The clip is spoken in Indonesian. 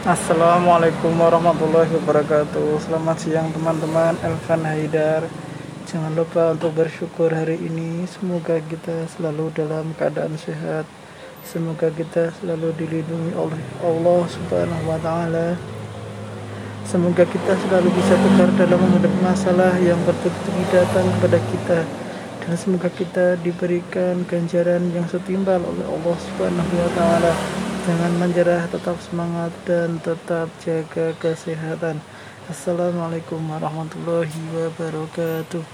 Assalamualaikum warahmatullahi wabarakatuh. Selamat siang teman-teman. Elvan Haidar. Jangan lupa untuk bersyukur hari ini. Semoga kita selalu dalam keadaan sehat. Semoga kita selalu dilindungi oleh Allah subhanahu wa ta'ala. Semoga kita selalu bisa tegar dalam menghadapi masalah yang bertubi datang kepada kita. Dan semoga kita diberikan ganjaran yang setimpal oleh Allah Subhanahu wa taala Jangan menyerah, tetap semangat dan tetap jaga kesehatan. Assalamualaikum warahmatullahi wabarakatuh.